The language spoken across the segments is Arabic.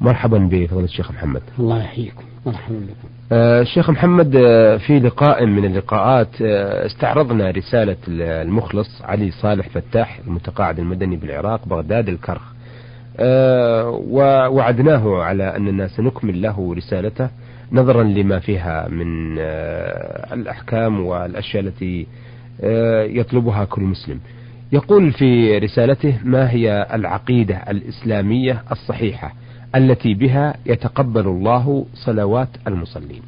مرحبا بفضيلة الشيخ محمد. الله يحييكم. مرحبا بكم. آه، الشيخ محمد آه، في لقاء من اللقاءات آه، استعرضنا رسالة المخلص علي صالح فتاح المتقاعد المدني بالعراق بغداد الكرخ. ووعدناه على أننا سنكمل له رسالته نظرا لما فيها من الأحكام والأشياء التي يطلبها كل مسلم. يقول في رسالته ما هي العقيدة الإسلامية الصحيحة؟ التي بها يتقبل الله صلوات المصلين.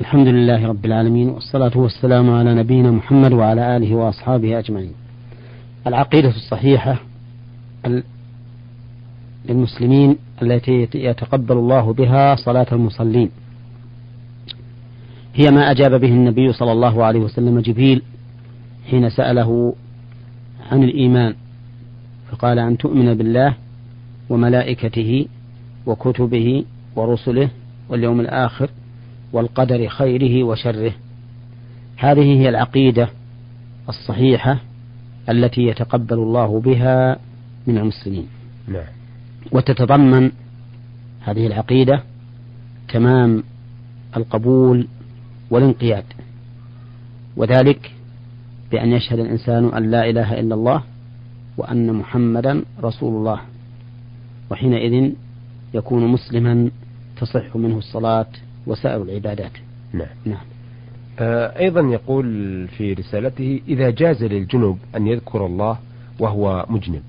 الحمد لله رب العالمين والصلاة والسلام على نبينا محمد وعلى آله وأصحابه أجمعين. العقيدة الصحيحة للمسلمين التي يتقبل الله بها صلاة المصلين. هي ما أجاب به النبي صلى الله عليه وسلم جبريل حين سأله عن الإيمان فقال أن تؤمن بالله وملائكته وكتبه ورسله واليوم الآخر والقدر خيره وشره. هذه هي العقيدة الصحيحة التي يتقبل الله بها من المسلمين. نعم. وتتضمن هذه العقيدة تمام القبول والانقياد. وذلك بأن يشهد الإنسان أن لا إله إلا الله وأن محمدا رسول الله. وحينئذ يكون مسلما تصح منه الصلاة وسائر العبادات. نعم. نعم. آه أيضا يقول في رسالته إذا جاز للجنب أن يذكر الله وهو مجنب.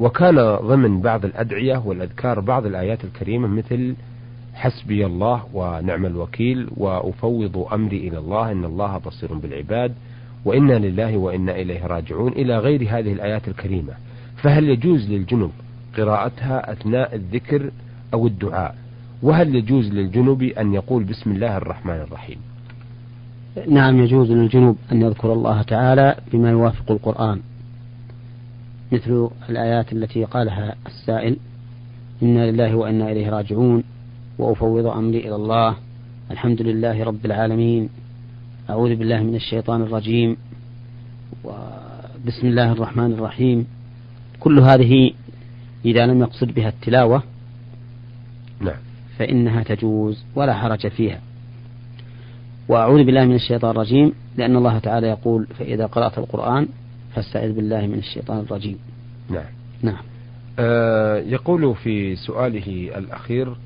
وكان ضمن بعض الأدعية والأذكار بعض الآيات الكريمة مثل حسبي الله ونعم الوكيل وأفوض أمري إلى الله إن الله بصير بالعباد وإنا لله وإنا إليه راجعون إلى غير هذه الآيات الكريمة. فهل يجوز للجنب قراءتها أثناء الذكر أو الدعاء. وهل يجوز للجنوب أن يقول بسم الله الرحمن الرحيم؟ نعم يجوز للجنوب أن يذكر الله تعالى بما يوافق القرآن. مثل الآيات التي قالها السائل إنا لله وإنا إليه راجعون وأفوض أمري إلى الله الحمد لله رب العالمين أعوذ بالله من الشيطان الرجيم وبسم الله الرحمن الرحيم. كل هذه إذا لم يقصد بها التلاوة نعم. فإنها تجوز ولا حرج فيها. وأعوذ بالله من الشيطان الرجيم لأن الله تعالى يقول فإذا قرأت القرآن فاستعذ بالله من الشيطان الرجيم. نعم. نعم. آه يقول في سؤاله الأخير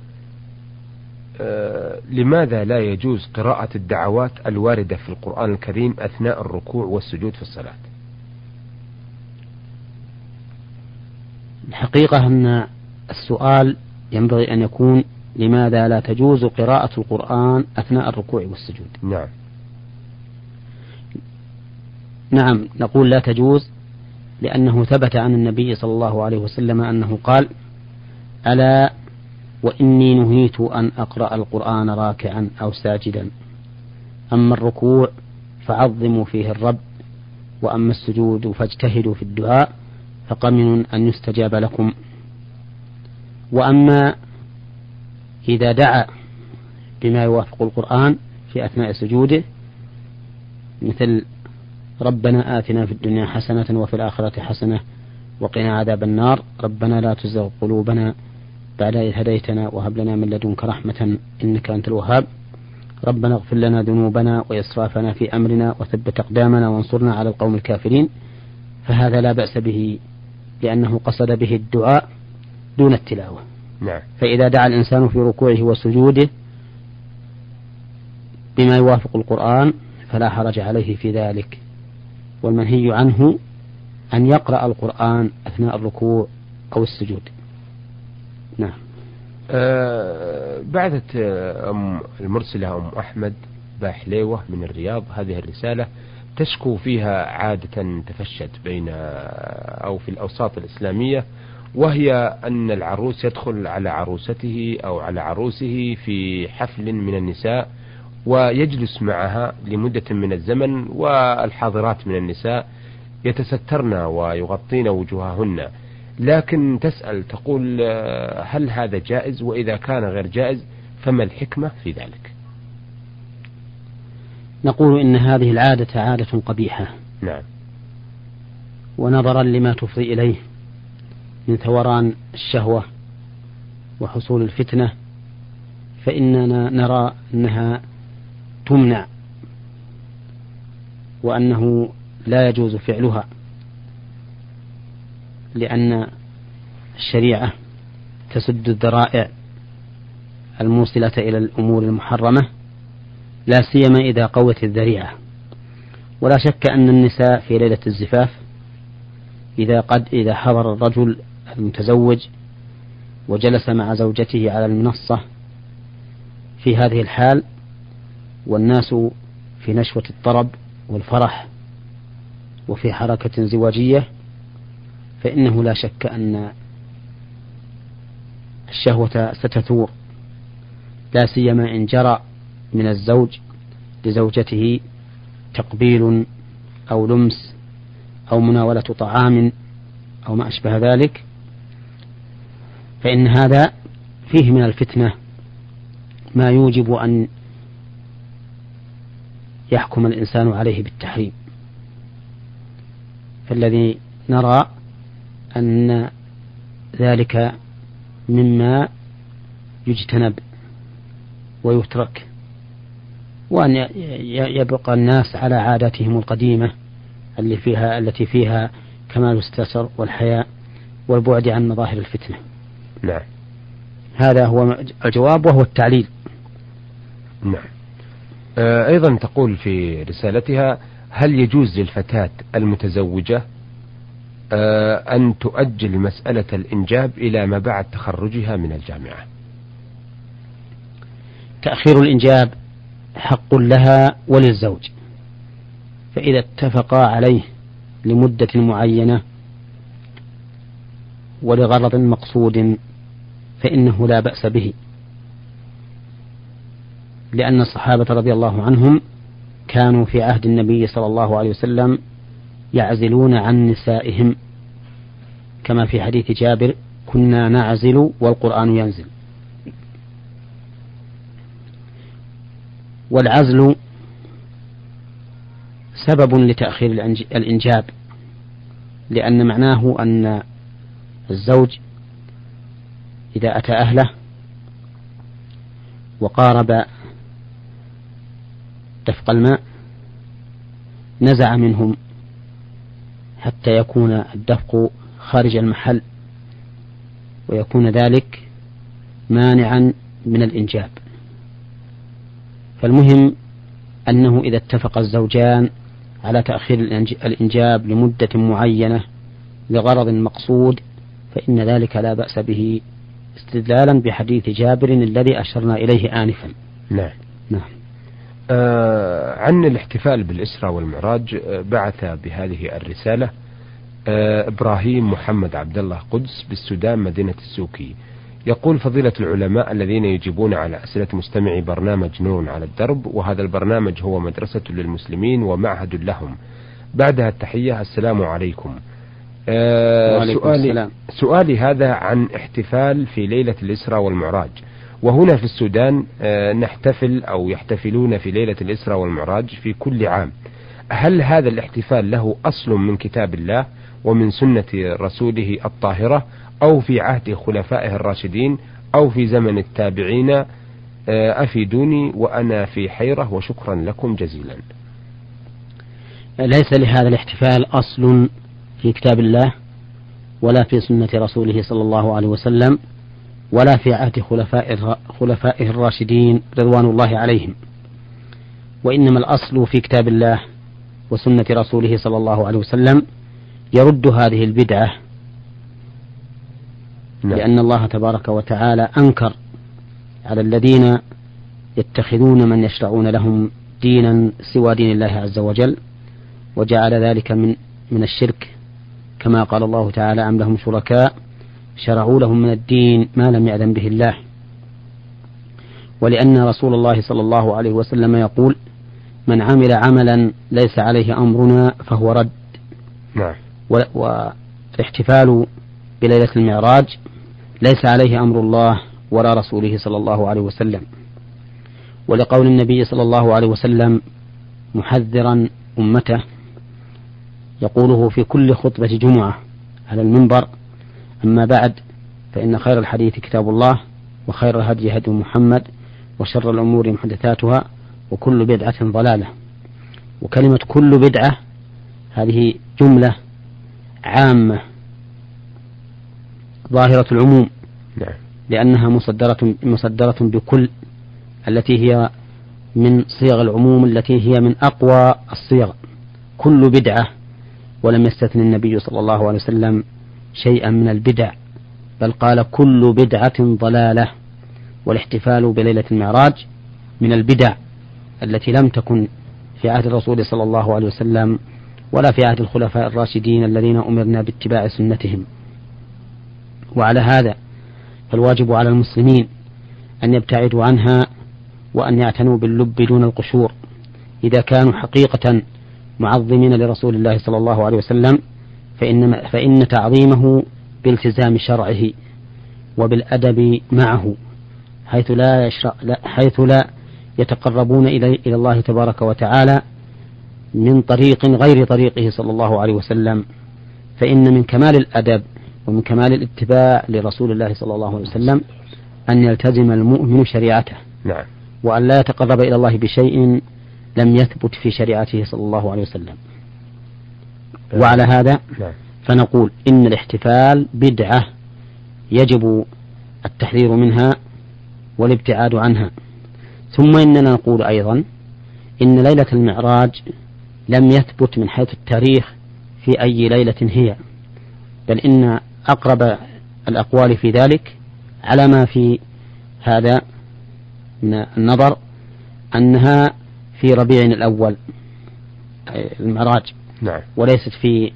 آه لماذا لا يجوز قراءة الدعوات الواردة في القرآن الكريم أثناء الركوع والسجود في الصلاة؟ الحقيقة أن السؤال ينبغي أن يكون لماذا لا تجوز قراءة القرآن أثناء الركوع والسجود؟ نعم. نعم نقول لا تجوز لأنه ثبت عن النبي صلى الله عليه وسلم أنه قال ألا وإني نهيت أن أقرأ القرآن راكعا أو ساجدا. أما الركوع فعظموا فيه الرب وأما السجود فاجتهدوا في الدعاء فقمن أن يستجاب لكم. وأما إذا دعا بما يوافق القرآن في أثناء سجوده مثل ربنا آتنا في الدنيا حسنة وفي الآخرة حسنة وقنا عذاب النار ربنا لا تزغ قلوبنا بعد إذ هديتنا وهب لنا من لدنك رحمة إنك أنت الوهاب. ربنا اغفر لنا ذنوبنا وإسرافنا في أمرنا وثبت أقدامنا وانصرنا على القوم الكافرين فهذا لا بأس به لأنه قصد به الدعاء دون التلاوة. نعم. فإذا دعا الإنسان في ركوعه وسجوده بما يوافق القرآن فلا حرج عليه في ذلك. والمنهي عنه أن يقرأ القرآن أثناء الركوع أو السجود. نعم. أه بعثت أم المرسلة أم أحمد باحليوة من الرياض هذه الرسالة تشكو فيها عادة تفشت بين أو في الأوساط الإسلامية وهي أن العروس يدخل على عروسته أو على عروسه في حفل من النساء ويجلس معها لمدة من الزمن والحاضرات من النساء يتسترن ويغطين وجوههن. لكن تسأل تقول هل هذا جائز؟ وإذا كان غير جائز فما الحكمة في ذلك؟ نقول إن هذه العادة عادة قبيحة. نعم. ونظرا لما تفضي إليه من ثوران الشهوة وحصول الفتنة فإننا نرى أنها تمنع وأنه لا يجوز فعلها لأن الشريعة تسد الذرائع الموصلة إلى الأمور المحرمة. لا سيما إذا قوت الذريعة. ولا شك أن النساء في ليلة الزفاف إذا قد إذا حضر الرجل المتزوج وجلس مع زوجته على المنصة في هذه الحال والناس في نشوة الطرب والفرح وفي حركة زواجية فإنه لا شك أن الشهوة ستثور. لا سيما إن جرى من الزوج لزوجته تقبيل أو لمس أو مناولة طعام أو ما أشبه ذلك فإن هذا فيه من الفتنة ما يوجب أن يحكم الإنسان عليه بالتحريم. فالذي نرى أن ذلك مما يجتنب ويترك وأن يبقى الناس على عاداتهم القديمة اللي فيها التي فيها كمال الستر والحياء والبعد عن مظاهر الفتنة. نعم. هذا هو الجواب وهو التعليل. نعم. آه، أيضا تقول في رسالتها هل يجوز للفتاة المتزوجة آه، أن تؤجل مسألة الإنجاب إلى ما بعد تخرجها من الجامعة تأخير الإنجاب حق لها وللزوج. فإذا اتفقا عليه لمدة معينة ولغرض مقصود فإنه لا بأس به. لأن الصحابة رضي الله عنهم كانوا في عهد النبي صلى الله عليه وسلم يعزلون عن نسائهم. كما في حديث جابر كنا نعزل والقرآن ينزل. والعزل سبب لتأخير الإنجاب لأن معناه أن الزوج إذا أتى أهله وقارب دفق الماء نزع منهم حتى يكون الدفق خارج المحل ويكون ذلك مانعا من الإنجاب. فالمهم أنه إذا اتفق الزوجان على تأخير الإنجاب لمدة معينة لغرض مقصود فإن ذلك لا بأس به استدلالا بحديث جابر الذي أشرنا إليه آنفا. نعم. نعم. آه عن الاحتفال بالإسرة والمعراج آه بعث بهذه الرسالة آه إبراهيم محمد عبد الله قدس بالسودان مدينة السوكي. يقول فضيلة العلماء الذين يجيبون على أسئلة مستمعي برنامج نور على الدرب وهذا البرنامج هو مدرسة للمسلمين ومعهد لهم. بعدها التحية السلام عليكم. آه سؤالي, السلام. سؤالي هذا عن احتفال في ليلة الإسراء والمعراج. وهنا في السودان آه نحتفل أو يحتفلون في ليلة الإسراء والمعراج في كل عام. هل هذا الاحتفال له أصل من كتاب الله ومن سنة رسوله الطاهرة؟ أو في عهد خلفائه الراشدين أو في زمن التابعين آه، أفيدوني وأنا في حيرة وشكرا لكم جزيلا. ليس لهذا الاحتفال أصل في كتاب الله ولا في سنة رسوله صلى الله عليه وسلم ولا في عهد خلفاء خلفائه الراشدين رضوان الله عليهم. وإنما الأصل في كتاب الله وسنة رسوله صلى الله عليه وسلم يرد هذه البدعة نعم. لأن الله تبارك وتعالى أنكر على الذين يتخذون من يشرعون لهم دينا سوى دين الله عز وجل وجعل ذلك من من الشرك. كما قال الله تعالى أم لهم شركاء شرعوا لهم من الدين ما لم يأذن به الله. ولأن رسول الله صلى الله عليه وسلم يقول من عمل عملا ليس عليه أمرنا فهو رد. نعم. والاحتفال بليلة المعراج ليس عليه أمر الله ولا رسوله صلى الله عليه وسلم. ولقول النبي صلى الله عليه وسلم محذرا أمته يقوله في كل خطبة جمعة على المنبر أما بعد فإن خير الحديث كتاب الله وخير الهدي هدي محمد وشر الأمور محدثاتها وكل بدعة ضلالة. وكلمة كل بدعة هذه جملة عامة. ظاهرة العموم. نعم. لأنها مصدرة مصدرة بكل التي هي من صيغ العموم التي هي من أقوى الصيغ. كل بدعة ولم يستثن النبي صلى الله عليه وسلم شيئا من البدع بل قال كل بدعة ضلالة والاحتفال بليلة المعراج من البدع التي لم تكن في عهد الرسول صلى الله عليه وسلم ولا في عهد الخلفاء الراشدين الذين أمرنا باتباع سنتهم. وعلى هذا فالواجب على المسلمين أن يبتعدوا عنها وأن يعتنوا باللب دون القشور. إذا كانوا حقيقة معظمين لرسول الله صلى الله عليه وسلم فإن, فإن تعظيمه بالتزام شرعه وبالأدب معه حيث لا يشرع حيث لا يتقربون إلى الله تبارك وتعالى من طريق غير طريقه صلى الله عليه وسلم. فإن من كمال الأدب ومن كمال الاتباع لرسول الله صلى الله عليه وسلم أن يلتزم المؤمن شريعته. نعم. وأن لا يتقرب إلى الله بشيء لم يثبت في شريعته صلى الله عليه وسلم. وعلى هذا نعم. فنقول إن الاحتفال بدعة يجب التحذير منها والابتعاد عنها. ثم إننا نقول أيضا إن ليلة المعراج لم يثبت من حيث التاريخ في أي ليلة هي بل إن أقرب الأقوال في ذلك على ما في هذا من النظر أنها في ربيع الأول المعراج. نعم. وليست في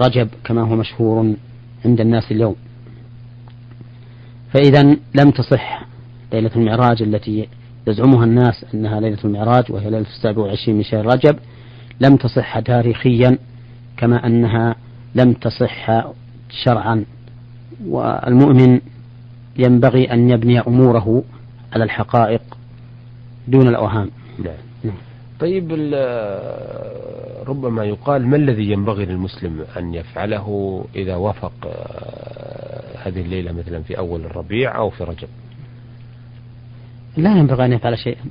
رجب كما هو مشهور عند الناس اليوم. فإذا لم تصح ليلة المعراج التي يزعمها الناس أنها ليلة المعراج وهي ليلة السابع والعشرين من شهر رجب لم تصح تاريخيا كما أنها لم تصح شرعا والمؤمن ينبغي أن يبني أموره على الحقائق دون الأوهام نعم. نعم. طيب ربما يقال ما الذي ينبغي للمسلم أن يفعله إذا وافق آه، هذه الليلة مثلا في أول الربيع أو في رجب لا ينبغي أن يفعل شيئا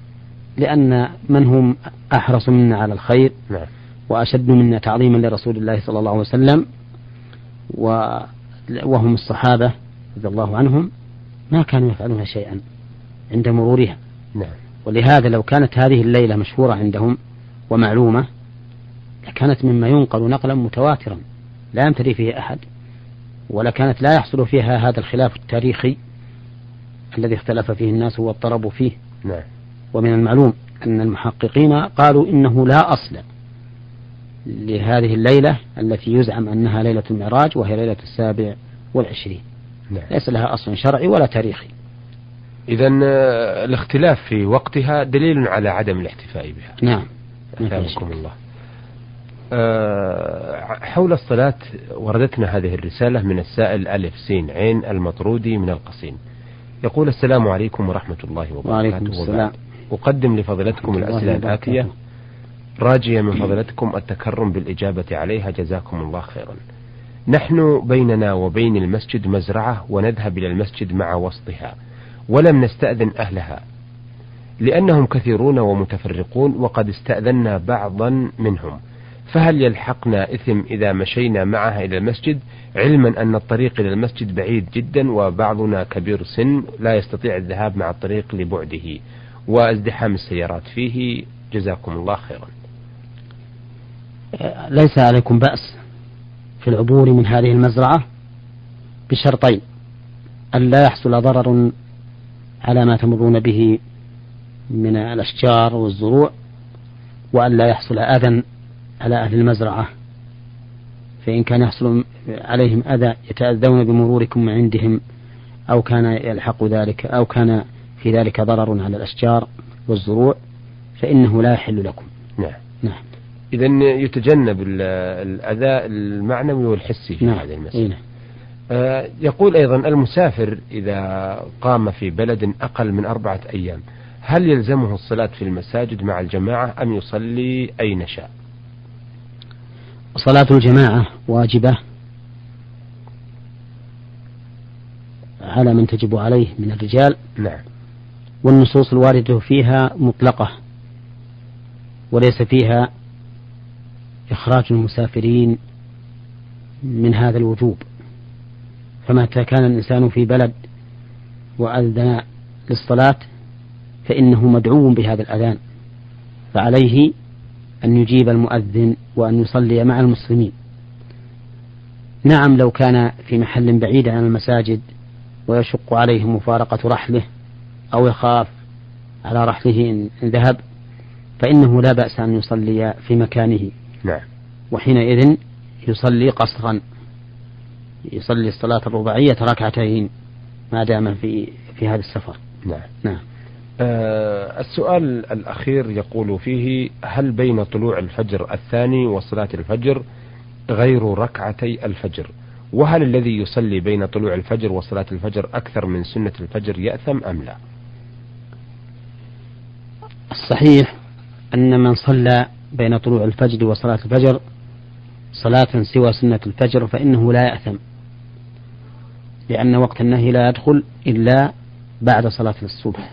لأن من هم أحرص منا على الخير نعم. وأشد منا تعظيما لرسول الله صلى الله عليه وسلم وهم الصحابة رضي الله عنهم ما كانوا يفعلون شيئا عند مرورها نعم. ولهذا لو كانت هذه الليلة مشهورة عندهم ومعلومة لكانت مما ينقل نقلا متواترا لا يمتري فيه أحد ولكانت لا يحصل فيها هذا الخلاف التاريخي الذي اختلف فيه الناس واضطربوا فيه نعم. ومن المعلوم أن المحققين قالوا إنه لا أصل لهذه الليلة التي يزعم أنها ليلة المعراج وهي ليلة السابع والعشرين. نعم. ليس لها أصل شرعي ولا تاريخي. إذا آه، الاختلاف في وقتها دليل على عدم الاحتفاء بها. نعم. أثابكم الله. أه حول الصلاة وردتنا هذه الرسالة من السائل ألف سين عين المطرودي من القصيم. يقول السلام عليكم ورحمة الله وبركاته. وعليكم السلام أقدم لفضيلتكم الأسئلة الآتية. راجية من فضيلتكم التكرم بالإجابة عليها. جزاكم الله خيرا. نحن بيننا وبين المسجد مزرعة ونذهب إلى المسجد مع وسطها ولم نستأذن أهلها لأنهم كثيرون ومتفرقون وقد استأذنا بعضا منهم. فهل يلحقنا إثم إذا مشينا معها إلى المسجد؟ علما أن الطريق إلى المسجد بعيد جدا وبعضنا كبير سن لا يستطيع الذهاب مع الطريق لبعده وازدحام السيارات فيه. جزاكم الله خيرا. ليس عليكم بأس في العبور من هذه المزرعة بشرطين أن لا يحصل ضرر على ما تمرون به من الأشجار والزروع وأن لا يحصل أذى على أهل المزرعة فإن كان يحصل عليهم أذى يتأذون بمروركم عندهم أو كان يلحق ذلك أو كان في ذلك ضرر على الأشجار والزروع فإنه لا يحل لكم. نعم. إذا يتجنب الأذى المعنوي والحسي في نعم. هذه المسألة. نعم. آه يقول أيضا المسافر إذا قام في بلد أقل من أربعة أيام هل يلزمه الصلاة في المساجد مع الجماعة أم يصلي أين شاء؟ صلاة الجماعة واجبة. على من تجب عليه من الرجال. نعم. والنصوص الواردة فيها مطلقة وليس فيها إخراج المسافرين من هذا الوجوب. فمتى كان الإنسان في بلد وأذن للصلاة فإنه مدعو بهذا الأذان فعليه أن يجيب المؤذن وأن يصلي مع المسلمين. نعم لو كان في محل بعيد عن المساجد ويشق عليه مفارقة رحله أو يخاف على رحله إن ذهب فإنه لا بأس أن يصلي في مكانه. نعم. وحينئذ يصلي قصرا. يصلي الصلاة الرباعية ركعتين ما دام في في هذا السفر. نعم. نعم. آه السؤال الأخير يقول فيه هل بين طلوع الفجر الثاني وصلاة الفجر غير ركعتي الفجر؟ وهل الذي يصلي بين طلوع الفجر وصلاة الفجر أكثر من سنة الفجر يأثم أم لا؟ الصحيح أن من صلى بين طلوع الفجر وصلاة الفجر صلاة سوى سنة الفجر فإنه لا يأثم لأن وقت النهي لا يدخل إلا بعد صلاة الصبح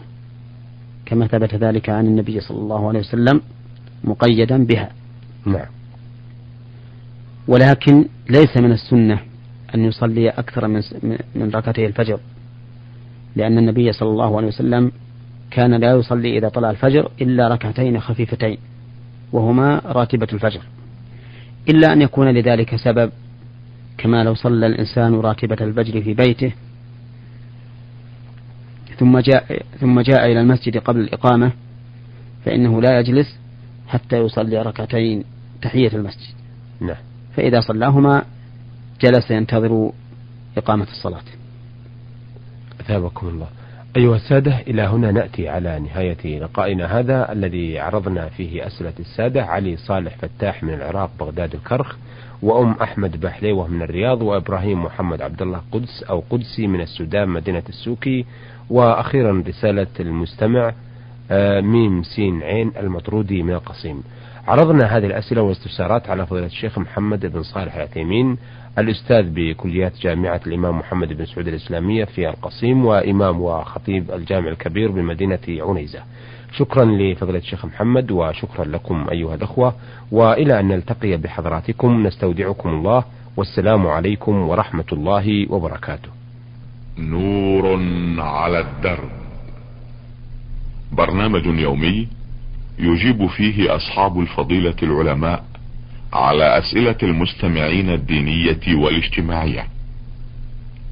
كما ثبت ذلك عن النبي صلى الله عليه وسلم مقيدا بها. نعم. ولكن ليس من السنة أن يصلي أكثر من من ركعتي الفجر لأن النبي صلى الله عليه وسلم كان لا يصلي إذا طلع الفجر إلا ركعتين خفيفتين. وهما راتبة الفجر. إلا أن يكون لذلك سبب كما لو صلى الإنسان راتبة الفجر في بيته ثم جاء ثم جاء إلى المسجد قبل الإقامة فإنه لا يجلس حتى يصلي ركعتين تحية المسجد. نعم. فإذا صلاهما جلس ينتظر إقامة الصلاة. أثابكم الله. أيها السادة إلى هنا نأتي على نهاية لقائنا هذا الذي عرضنا فيه أسئلة السادة. علي صالح فتاح من العراق بغداد الكرخ وأم أحمد بحليوة من الرياض وإبراهيم محمد عبد الله قدس أو قدسي من السودان مدينة السوكي. وأخيرا رسالة المستمع آه، ميم سين عين المطرودي من القصيم. عرضنا هذه الأسئلة والاستفسارات على فضيلة الشيخ محمد بن صالح العثيمين. الأستاذ بكليات جامعة الإمام محمد بن سعود الإسلامية في القصيم وإمام وخطيب الجامع الكبير بمدينة عنيزة. شكرا لفضيلة الشيخ محمد وشكرا لكم أيها الأخوة وإلى أن نلتقي بحضراتكم نستودعكم الله والسلام عليكم ورحمة الله وبركاته. نور على الدرب. برنامج يومي يجيب فيه أصحاب الفضيلة العلماء على أسئلة المستمعين الدينية والاجتماعية.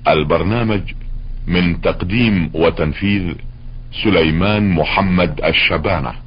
البرنامج من تقديم وتنفيذ سليمان محمد الشبانة.